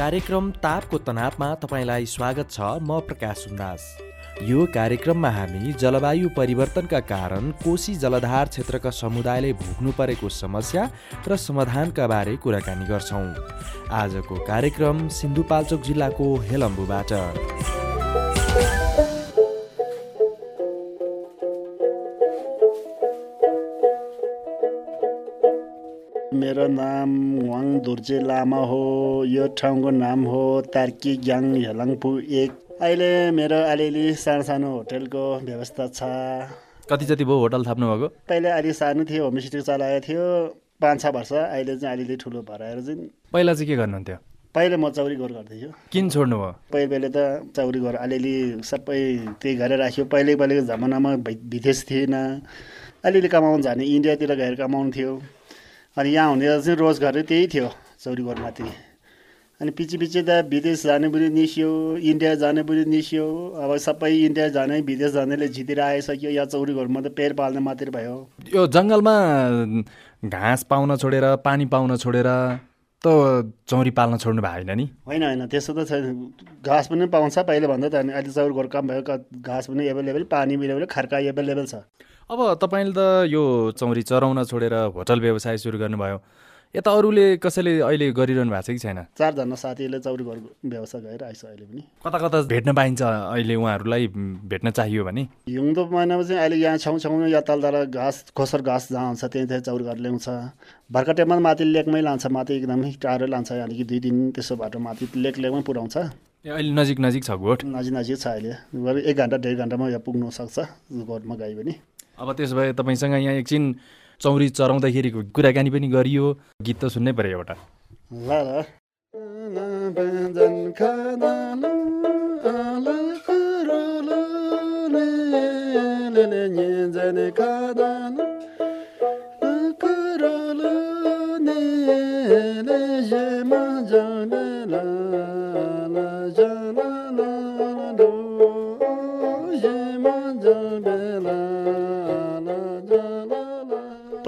कार्यक्रम तापको तनावमा तपाईँलाई स्वागत छ म प्रकाश सुन्दास यो कार्यक्रममा हामी जलवायु परिवर्तनका कारण कोशी जलधार क्षेत्रका समुदायले भोग्नु परेको समस्या र समाधानका बारे कुराकानी गर्छौँ। आजको कार्यक्रम सिन्धुपाल्चोक जिल्लाको हेलम्बुबाट। मेरो नाम वाङ धुर्जे लामा हो यो ठाउँको नाम हो तार्की ग्याङ हेलाङपु एक। अहिले मेरो अलिअलि सानो सानो होटेलको व्यवस्था छ। कति जति भयो होटल थाप्नु भएको पहिले अलि सानो थियो होमस्टे चलाएको थियो। पाँच छ वर्ष अहिले चाहिँ अलिअलि ठुलो भएर चाहिँ। पहिला चाहिँ के गर्नुहुन्थ्यो? पहिले म चौरी गोर गर्थेँ किन छोड्नु भयो? पहिले पहिले त चौरी गोर अलिअलि सबै त्यही गरेर राख्यो। पहिले पहिलेको जमानामा विदेश थिएन। अलिअलि कमाउनु जाने इन्डियातिर गएर कमाउनु थियो। अनि यहाँ हुने चाहिँ रोजगार त्यही थियो चौरी गोर माथि अनि पछि पछि त विदेश जाने पनि निस्यो इन्डिया जाने पनि निस्यो अब सबै इन्डिया जाने विदेश जानेले जितेर आइसक्यो यहाँ चौरी घरमा त पेर पाल्ने मात्रै भयो। यो जङ्गलमा घाँस पाउन छोडेर पानी पाउन छोडेर त चौरी पाल्न छोड्नु भएको होइन नि? होइन होइन त्यस्तो त छैन। घाँस पनि पाउँछ पहिले भन्दा त अहिले चौरी घर कम भयो घाँस पनि एभाइलेबल पानी एभाइलेबल खर्का एभाइलेबल छ। अब तपाईँले त यो चौरी चराउन छोडेर होटल व्यवसाय सुरु गर्नुभयो। यता अरूले कसैले अहिले गरिरहनु भएको छ कि छैन? चारजना साथीहरूले चौरी घर व्यवसाय गरेर आइस अहिले पनि। कता कता भेट्न पाइन्छ अहिले उहाँहरूलाई भेट्न चाहियो भने? हिउँदो महिनामा चाहिँ अहिले यहाँ छेउ छेउमा या तल तल घाँस खोसर घाँस जहाँ हुन्छ त्यहीँ त्यहीँ चौरी घर ल्याउँछ। भर्खर टाइममा माथि लेकमै लान्छ माथि एकदमै टाढो लान्छ कि दुई दिन त्यसो बाटो माथि लेक लेकमै पुऱ्याउँछ। अहिले नजिक नजिक छ गोठ? नजिक नजिक छ अहिले। एक घन्टा डेढ घन्टामा यहाँ पुग्नु सक्छ गोठमा गयो भने अब त्यसो भए तपाईँसँग यहाँ एकछिन चौरी चराउँदाखेरिको कुराकानी पनि गरियो गीत त सुन्नै पऱ्यो एउटा ल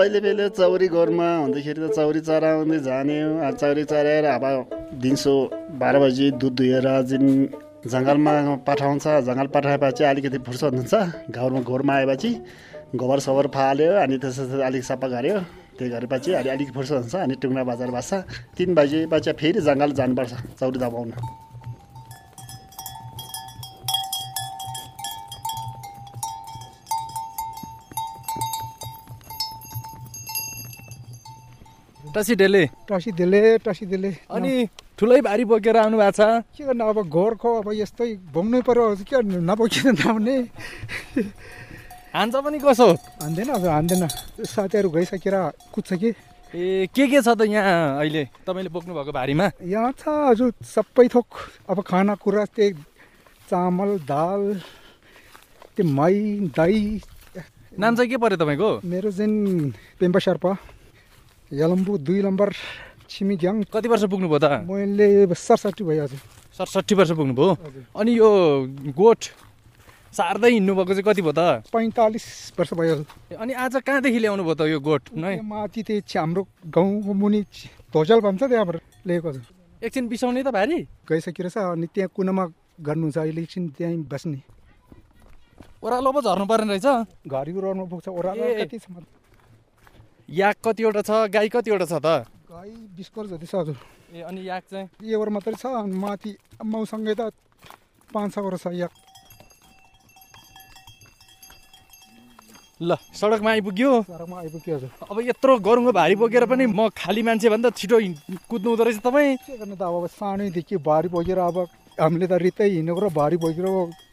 पहिले पहिले चौरी गोरमा हुँदाखेरि त चौरी चराउँदै जाने चौरी चराएर अब दिउँसो बाह्र बजी दुध दुहेर जुन जङ्गलमा पठाउँछ जङ्गल पठाएपछि अलिकति फुर्सद हुन्छ घरमा घरमा आएपछि गोबर सोबर फाल्यो अनि त्यसपछि अलिक सफा गऱ्यो त्यो गरेपछि अलि अलिक फुर्सद हुन्छ अनि टुङ्रा बजार बस्छ। तिन बजीपछि फेरि जङ्गल जानुपर्छ चौरी दबाउन। टसी डेले टसी देले टसी देले। अनि ठुलै भारी बोकेर आउनु भएको छ। के गर्नु अब घरको अब यस्तै भोग्नै पर्यो के नबोकिँदैन नआउने। हान्छ पनि कसो? हान्दैन अब हान्दैन। साथीहरू गइसकेर कुद्छ कि? ए के के छ त यहाँ अहिले तपाईँले बोक्नु भएको भारीमा यहाँ छ हजुर सबै थोक। अब खानाकुरा त्यही चामल दाल त्यो मही दही। नाम चाहिँ के पऱ्यो तपाईँको? मेरो चाहिँ पेम्पा शेर्पा। यलम्बु दुई नम्बर छिमिग्याङ कति वर्ष पुग्नुभयो त? मैले सडसठी भयो हजुर सडसठी वर्ष पुग्नुभयो अनि यो गोठ सार्दै हिँड्नुभएको चाहिँ कति भयो त? पैँतालिस वर्ष भयो अनि आज कहाँदेखि ल्याउनु भयो त यो गोठ नै? माथि त्यही हाम्रो गाउँको मुनि धोजल भन्छ त्यहाँबाट ल्याएको हजुर एकछिन बिसाउने त भारी। गइसकेर छ अनि त्यहाँ कुनामा गर्नुहुन्छ अहिले एकछिन त्यहीँ बस्ने। ओह्रालो पो झर्नु पर्ने रहेछ। घरिको रहनु पुग्छ ओह्रालो छ? याक कतिवटा छ? गाई कतिवटा छ त? गाई बिस घर जति छ हजुर। ए अनि याक चाहिँ? एउटा मात्रै छ अनि माथि मौसँगै त पाँच छवटा छ या ल सडकमा आइपुग्यो। घरमा आइपुग्यो हजुर। अब यत्रो गरुङ्गो भारी बोकेर पनि म खाली मान्छे भन्दा छिटो कुद्नु हुँदो रहेछ तपाईँ। के गर्नु त? अब सानैदेखि भारी बोकेर अब हामीले त रित्तै हिँडेको र भारी बोकेर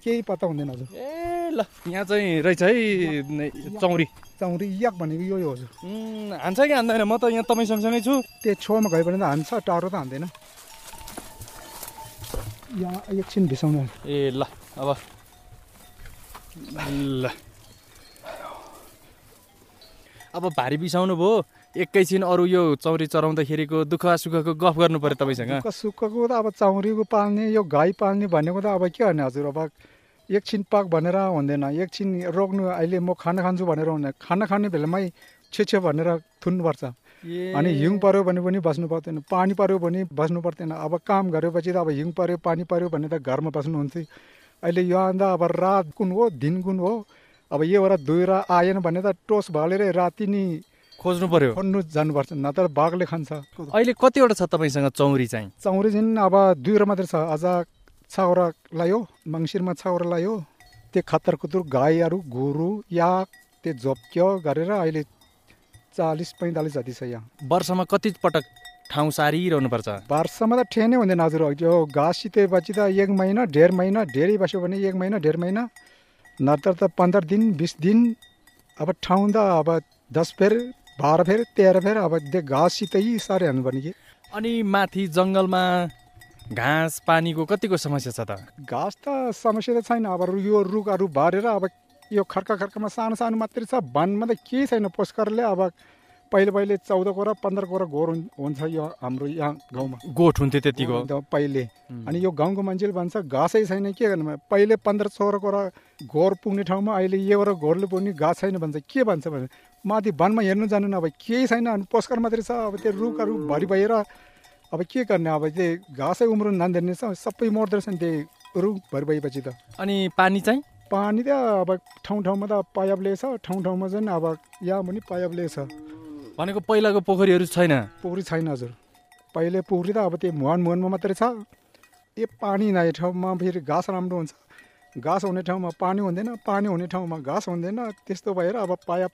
केही पत्ता हुँदैन हजुर। ए ल यहाँ चाहिँ रहेछ है चौरी। चौरी याक भनेको यो हो हजुर। हान्छ कि हान्दैन? म त यहाँ तपाईँ सँगसँगै छु। त्यो छेउमा गयो भने त हान्छ टाढो त हान्दैन। यहाँ एकछिन भिसाउनु ए ल अब। ल। अब भारी बिसाउनु भयो एकैछिन अरू यो चौरी चराउँदाखेरिको दुःख सुखको गफ गर्नु पर्यो तपाईँसँग। दुःख सुखको त अब चौरीको पाल्ने यो गाई पाल्ने भनेको त अब के गर्ने हजुर? अब एकछिन पाक भनेर हुँदैन एकछिन रोक्नु अहिले म खाना खान्छु भनेर हुँदैन। खाना खाने बेलामै छे छे भनेर थुन्नुपर्छ। अनि हिउँ पऱ्यो भने पनि बस्नु पर्दैन पानी पऱ्यो भने बस्नु पर्दैन। अब काम गरेपछि त अब हिउँ पऱ्यो पानी पऱ्यो भने त घरमा बस्नुहुन्थ्यो अहिले यो आउँदा अब रात कुन हो दिन कुन हो? अब योबाट दुएर आएन भने त टोस भालेर राति नि खोज्नु पर्यो। खोज्नु जानुपर्छ नत्र बाघले खान्छ। अहिले कतिवटा छ तपाईँसँग चौरी चाहिँ? चौरी चाहिँ अब दुईवटा मात्रै छ अझ छाउरा लायो मङ्सिरमा छाउरा लायो। त्यो खत्तर खुत्तर गाईहरू गोरु या त्यो झोप्क्यो गरेर अहिले चालिस पैँतालिस जति छ यहाँ। वर्षमा कति पटक ठाउँ सारिरहनुपर्छ? वर्षमा त ठेनै हुँदैन हजुर। यो घाँस सितेपछि त एक महिना डेढ महिना धेरै बस्यो भने एक महिना डेढ महिना। नत्र त पन्ध्र दिन बिस दिन। अब ठाउँ त अब दस फेर बाह्र फेर तेह्र फेर अब त्यो घाँस सितै साह्रै हाल्नुपर्ने कि? अनि माथि जङ्गलमा घाँस पानीको कतिको समस्या छ त? घाँस त समस्या त छैन। अब यो रुखहरू भरेर अब यो खर्का खर्कामा सानो सानो मात्रै छ। वनमा त केही छैन। पोस्करले अब पहिले पहिले चौध कोरा पन्ध्र कोरा घोर हुन्- हुन्छ यो हाम्रो यहाँ गाउँमा। गोठ हुन्थ्यो त्यतिको। पहिले। अनि यो गाउँको मान्छेले भन्छ घाँसै छैन के गर्नु? पहिले पन्ध्र सोह्र कोरा घोर पुग्ने ठाउँमा अहिले एउटा घोरले पुग्ने घाँस छैन भन्छ। के भन्छ भने माथि वनमा हेर्नु जानु न अब केही छैन। अनि पोस्कर मात्रै छ। अब त्यो रुखहरू भरि भएर अब के गर्ने? अब त्यो घाँसै उम्रनु जान्दैन रहेछ सबै मर्दो रहेछ नि त्यो रुख भरि भएपछि त। अनि पानी चाहिँ? पानी त अब ठाउँ ठाउँमा त पाइपले छ। ठाउँ ठाउँमा चाहिँ अब यहाँ पनि पाइपले छ। भनेको पहिलाको पोखरीहरू छैन। पोखरी छैन हजुर। पहिले पोखरी त अब त्यो मुहान मुहानमा मात्रै छ। ए पानी नआए ठाउँमा फेरि घाँस राम्रो हुन्छ। घाँस हुने ठाउँमा पानी हुँदैन पानी हुने ठाउँमा घाँस हुँदैन। त्यस्तो भएर अब पाइप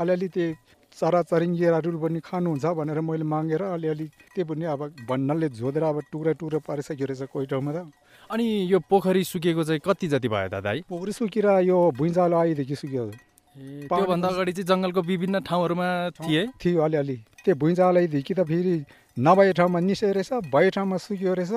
अलिअलि त्यो चराचरिङ्गीहरू पनि खानुहुन्छ भनेर मैले मागेर अलिअलि त्यो पनि अब भन्नाले झोदेर अब टुक्रा टुक्रा पारिसक्यो रहेछ कोही ठाउँमा त। अनि यो पोखरी सुकेको चाहिँ कति जति भयो दादा पोखरी सुकेर यो भुइँचालो आएदेखि सुक्यो त्योभन्दा अगाडि चाहिँ जङ्गलको विभिन्न ठाउँहरूमा थिए? थियो अलिअलि। त्यो भुइँचालोदेखि त फेरि नभए ठाउँमा निस्यो रहेछ भए ठाउँमा सुक्यो रहेछ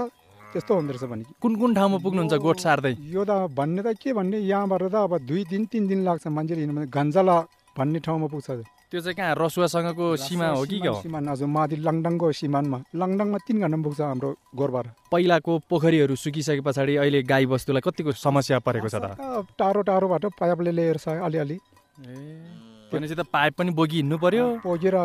त्यस्तो हुँदो रहेछ भने कुन कुन ठाउँमा पुग्नुहुन्छ गोठ सार्दै? यो त भन्ने त के भन्ने यहाँबाट त अब दुई दिन तिन दिन लाग्छ मान्छेले हिँड्नु भने। गन्जला भन्ने ठाउँमा पुग्छ। त्यो चाहिँ कहाँ रसुवासँगको सीमा हो कि के सिमान हजुर माथि लङडङको सिमानमा लङडङमा तिन घन्टामा पुग्छ हाम्रो गोरबार। पहिलाको पोखरीहरू सुकिसके पछाडि अहिले गाई बस्तुलाई कतिको समस्या परेको छ त? टाढो टाढोबाट पाइपले लिएर छ अलिअलि। भनेपछि त पाइप पनि बोकी हिँड्नु पर्यो। पोगेर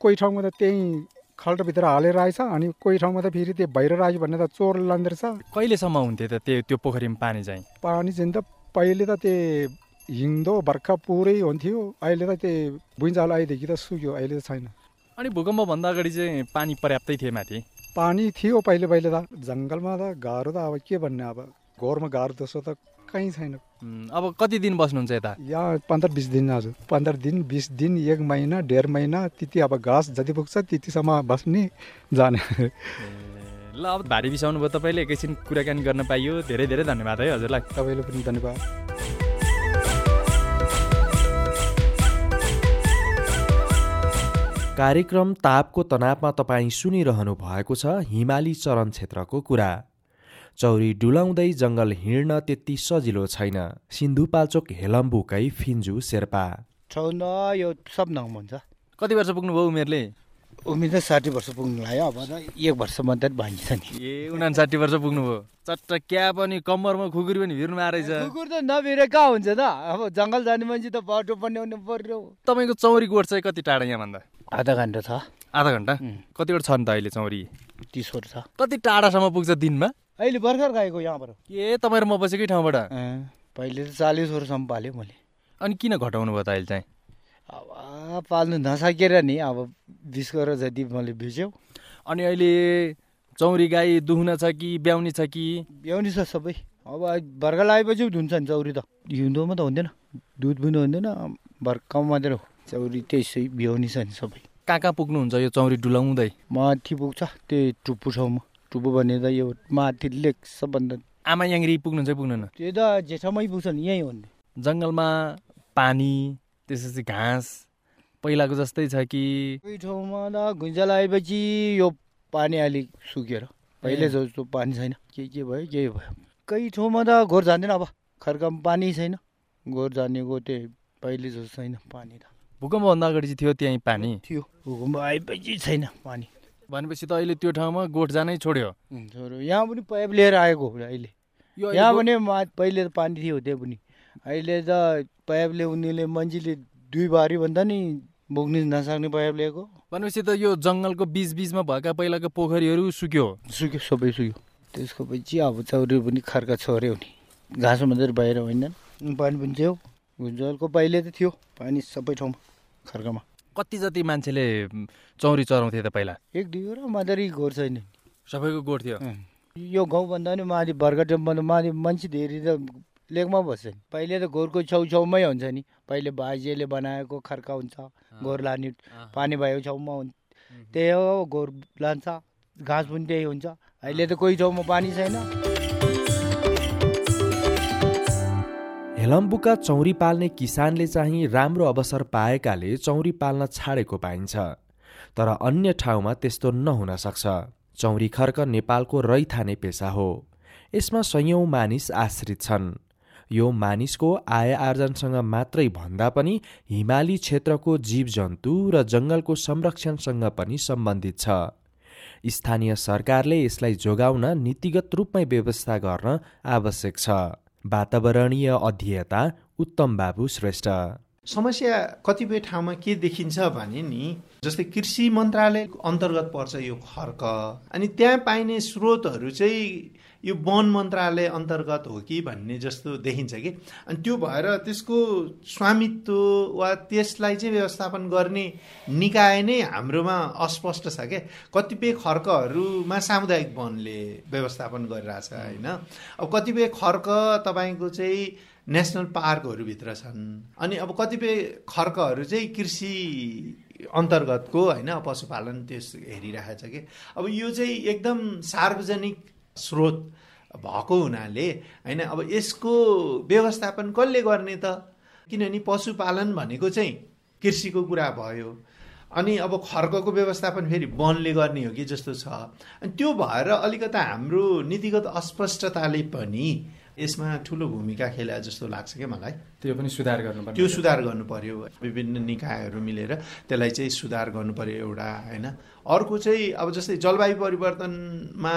कोही ठाउँमा त त्यहीँ खल्टोभित्र हालेर आएछ अनि कोही ठाउँमा त फेरि त्यो बाहिर आयो भने त चोर लाँदो रहेछ कहिलेसम्म हुन्थ्यो त त्यो त्यो पोखरीमा पानी चाहिँ? पानी चाहिँ त पहिले त त्यो हिउँदो बर्खा पुरै हुन्थ्यो। अहिले त त्यो भुइँचालो आएदेखि त सुक्यो अहिले त छैन। अनि भूकम्पभन्दा अगाडि चाहिँ पानी पर्याप्तै थिए माथि? पानी थियो पहिले पहिले त। जङ्गलमा त गाह्रो त अब के भन्ने अब? घरमा गाह्रो जस्तो त कहीँ छैन। अब कति दिन बस्नुहुन्छ यता? यहाँ पन्ध्र बिस दिन हजुर पन्ध्र दिन बिस दिन एक महिना डेढ महिना त्यति अब घाँस जति पुग्छ त्यतिसम्म बस्ने जाने। ल अब भारी बिसाउनु भयो तपाईँले एकैछिन कुराकानी गर्न पाइयो। धेरै धेरै धन्यवाद है हजुरलाई। तपाईँले पनि धन्यवाद। कार्यक्रम तापको तनावमा तपाईँ सुनिरहनु भएको छ हिमाली चरण क्षेत्रको कुरा। चौरी डुलाउँदै जङ्गल हिँड्न त्यति सजिलो छैन। सिन्धुपाल्चोक हेलम्बुकै फिन्जु शेर्पा। छौन यो सब नाम हुन्छ। कति वर्ष पुग्नुभयो उमेरले? उमेर त साठी वर्ष पुग्नु लाग्यो अब त एक वर्ष मात्रै भागिन्छ नि। ए उनासाठी वर्ष पुग्नुभयो। चट्ट क्या पनि कम्मरमा खुकुरी पनि भिर्नु रहेछ कुकुर त नभिरे कहाँ हुन्छ त? अब जङ्गल जाने मान्छे त बाटो बनाउनु पर्यो। तपाईँको चौरी गोठ चाहिँ कति टाढा यहाँभन्दा? आधा घन्टा छ। आधा घन्टा. कतिवटा छ नि त अहिले चौरी? तिसवटा छ। कति टाढासम्म पुग्छ दिनमा? अहिले भर्खर गएको यहाँबाट। ए तपाईँ र म बसेकै ठाउँबाट? पहिले त चालिसवटासम्म पाल्यो मैले। अनि किन घटाउनु भयो त अहिले चाहिँ? अब पाल्नु नसकेर नि अब बिस गरेर जति मैले बेच्यो अनि अहिले चौरी गाई दुहुना छ कि ब्याउने छ कि? ब्याउने छ सबै। अब बर्खा लगाएपछि धुन्छ नि चौरी त। हिउँदोमा त हुँदैन। दुध पनि हुँदैन। बर्खामा मात्रै हो चौरी त्यसै ब्याउने छ नि सबै। कहाँ कहाँ पुग्नुहुन्छ यो चौरी डुलाउँदै? माथि पुग्छ त्यही टुप्पु ठाउँमा। टुप्पु भन्ने त यो माथि लेक सबभन्दा आमा याङ्री पुग्नुहुन्छ कि पुग्नुहुन्न त्यो त जेठामै पुग्छ नि यहीँ हो नि। जङ्गलमा पानी त्यसपछि घाँस पहिलाको जस्तै छ कि कोही ठाउँमा त घुइँचा लगाएपछि यो पानी अलिक सुकेर पहिले जस्तो पानी छैन। के के भयो के भयो? कहीँ ठाउँमा त घोर जाँदैन अब खर्कामा पानी छैन। घोर जानेको त्यही पहिले जस्तो छैन पानी त। भूकम्पभन्दा अगाडि चाहिँ थियो त्यहीँ पानी? थियो भूकम्प आएपछि छैन पानी। भनेपछि त अहिले त्यो ठाउँमा गोठ जानै छोड्यो। छोरो यहाँ पनि पाइप लिएर आएको अहिले। यो यहाँ पनि पहिले त पानी थियो त्यहाँ पनि। अहिले त पाइप ल्याउनेले मान्छेले दुई बारी भन्दा नि बोक्नु नसक्ने पाइप ल्याएको भनेपछि त यो जङ्गलको बिच बिचमा भएका पहिलाको पोखरीहरू सुक्यो। सुक्यो सबै सुक्यो। त्यसको पछि अब चौरी पनि खर्का छोर्यो नि। घाँस मात्रै बाहिर होइन। पानी पनि थियो। भुन्जलको पहिले त थियो। पानी सबै ठाउँमा खर्कामा। कति जति मान्छेले चौरी चराउँथे त पहिला? एक दुईवटा मात्रै गोर छैन। नि सबैको गोठ थियो। यो गाउँभन्दा पनि माथि टेम्पो माथि मान्छे धेरै त लेकमा बस्छ नि। पहिले त घरको छेउछाउमै हुन्छ नि। पहिले बाजेले बनाएको खर्का हुन्छ गोर लाने पानी भएको छेउमा हुन्छ त्यही हो गोर लान्छ घाँस पनि त्यही हुन्छ। अहिले त कोही ठाउँमा पानी छैन। हेलम्बुका चौरी पाल्ने किसानले चाहिँ राम्रो अवसर पाएकाले चौरी पाल्न छाडेको पाइन्छ। तर अन्य ठाउँमा त्यस्तो नहुन सक्छ। चौरी खर्क नेपालको रैथाने पेसा हो। यसमा सयौँ मानिस आश्रित छन्। यो मानिसको आय आर्जनसँग मात्रै भन्दा पनि हिमाली क्षेत्रको जीवजन्तु र जङ्गलको संरक्षणसँग पनि सम्बन्धित छ। स्थानीय सरकारले यसलाई जोगाउन नीतिगत रूपमै व्यवस्था गर्न आवश्यक छ। वातावरणीय अध्येता उत्तम बाबु श्रेष्ठ। समस्या कतिपय ठाउँमा के देखिन्छ भने नि जस्तै कृषि मन्त्रालय अन्तर्गत पर्छ यो खर्क अनि त्यहाँ पाइने स्रोतहरू चाहिँ यो वन मन्त्रालय अन्तर्गत हो कि भन्ने जस्तो देखिन्छ कि। अनि त्यो भएर त्यसको स्वामित्व वा त्यसलाई चाहिँ व्यवस्थापन गर्ने निकाय नै हाम्रोमा अस्पष्ट छ क्या कतिपय खर्कहरूमा सामुदायिक वनले व्यवस्थापन गरिरहेछ होइन। अब कतिपय खर्क तपाईँको चाहिँ नेसनल पार्कहरूभित्र छन्। अनि अब कतिपय खर्कहरू चाहिँ कृषि अन्तर्गतको होइन पशुपालन त्यस हेरिरहेछ कि। अब यो चाहिँ एकदम सार्वजनिक स्रोत भएको हुनाले होइन अब यसको व्यवस्थापन कसले गर्ने त? किनभने पशुपालन भनेको चाहिँ कृषिको कुरा भयो। अनि अब खर्कको व्यवस्थापन फेरि वनले गर्ने हो कि जस्तो छ। अनि त्यो भएर अलिकता हाम्रो नीतिगत अस्पष्टताले पनि यसमा ठुलो भूमिका खेला जस्तो लाग्छ क्या मलाई। त्यो पनि सुधार गर्नुपर्ने त्यो सुधार गर्नु पर्यो विभिन्न निकायहरू मिलेर त्यसलाई चाहिँ सुधार गर्नु पर्यो एउटा होइन। अर्को चाहिँ अब जस्तै जलवायु परिवर्तनमा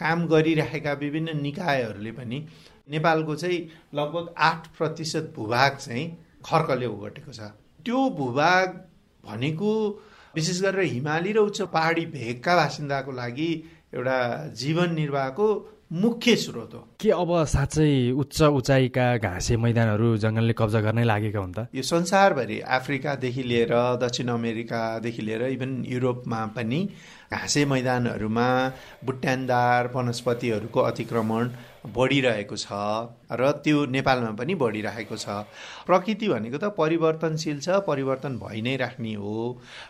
काम गरिरहेका विभिन्न निकायहरूले पनि नेपालको चाहिँ लगभग आठ प्रतिशत भूभाग चाहिँ खर्कले ओगटेको छ। त्यो भूभाग भनेको विशेष गरेर हिमाली र उच्च पहाडी भेगका बासिन्दाको लागि एउटा जीवन निर्वाहको मुख्य स्रोत हो। के अब साँच्चै उच्च उचाइका घाँसे मैदानहरू जङ्गलले कब्जा गर्नै लागेका हुन् त? यो संसारभरि अफ्रिकादेखि लिएर दक्षिण अमेरिकादेखि लिएर इभन युरोपमा पनि घाँसे मैदानहरूमा बुट्यानदार वनस्पतिहरूको अतिक्रमण बढिरहेको छ र त्यो नेपालमा पनि बढिरहेको छ। प्रकृति भनेको त परिवर्तनशील छ परिवर्तन भइ नै राख्ने हो।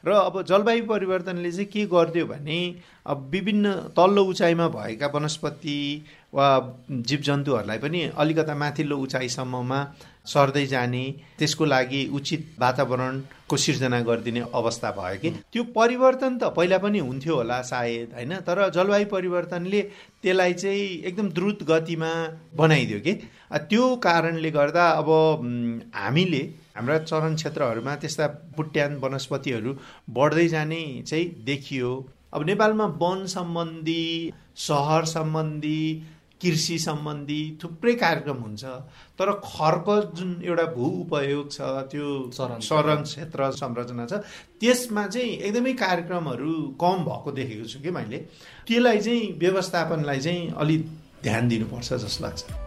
र अब जलवायु परिवर्तनले चाहिँ के गरिदियो भने अब विभिन्न तल्लो उचाइमा भएका वनस्पति वा जीवजन्तुहरूलाई पनि अलिकता माथिल्लो उचाइसम्ममा सर्दै जाने त्यसको लागि उचित वातावरणको सिर्जना गरिदिने अवस्था भयो कि? त्यो परिवर्तन त पहिला पनि हुन्थ्यो होला सायद होइन? तर जलवायु परिवर्तनले त्यसलाई चाहिँ एकदम द्रुत गतिमा बनाइदियो कि? त्यो कारणले गर्दा अब हामीले हाम्रा चरण क्षेत्रहरूमा त्यस्ता बुट्यान वनस्पतिहरू बढ्दै जाने चाहिँ देखियो। अब नेपालमा वन सम्बन्धी सहर सम्बन्धी कृषि सम्बन्धी थुप्रै कार्यक्रम हुन्छ तर खर्क जुन एउटा भू उपयोग छ त्यो चरण क्षेत्र संरचना छ त्यसमा चाहिँ एकदमै कार्यक्रमहरू कम भएको देखेको छु कि मैले। त्यसलाई चाहिँ व्यवस्थापनलाई चाहिँ अलिक ध्यान दिनुपर्छ जस्तो लाग्छ।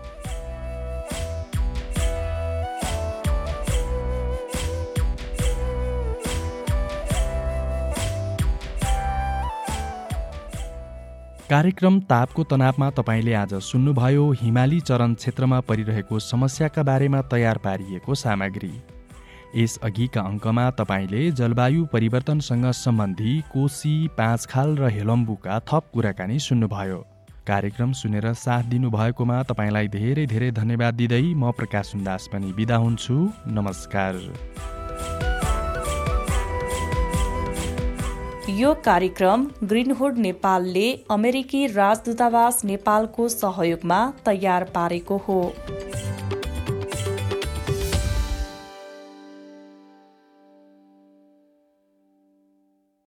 कार्यक्रम तापको तनावमा तपाईँले आज सुन्नुभयो हिमाली चरण क्षेत्रमा परिरहेको समस्याका बारेमा तयार पारिएको सामग्री। यसअघिका अङ्कमा तपाईँले जलवायु परिवर्तनसँग सम्बन्धी कोशी पाँचखाल र हेलम्बुका थप कुराकानी सुन्नुभयो। कार्यक्रम सुनेर साथ दिनुभएकोमा तपाईँलाई धेरै धेरै धन्यवाद दिँदै म प्रकाश सुन्दास पनि बिदा हुन्छु। नमस्कार। यो कार्यक्रम ग्रिनहुड नेपालले अमेरिकी राजदूतावास नेपालको सहयोगमा तयार पारेको हो।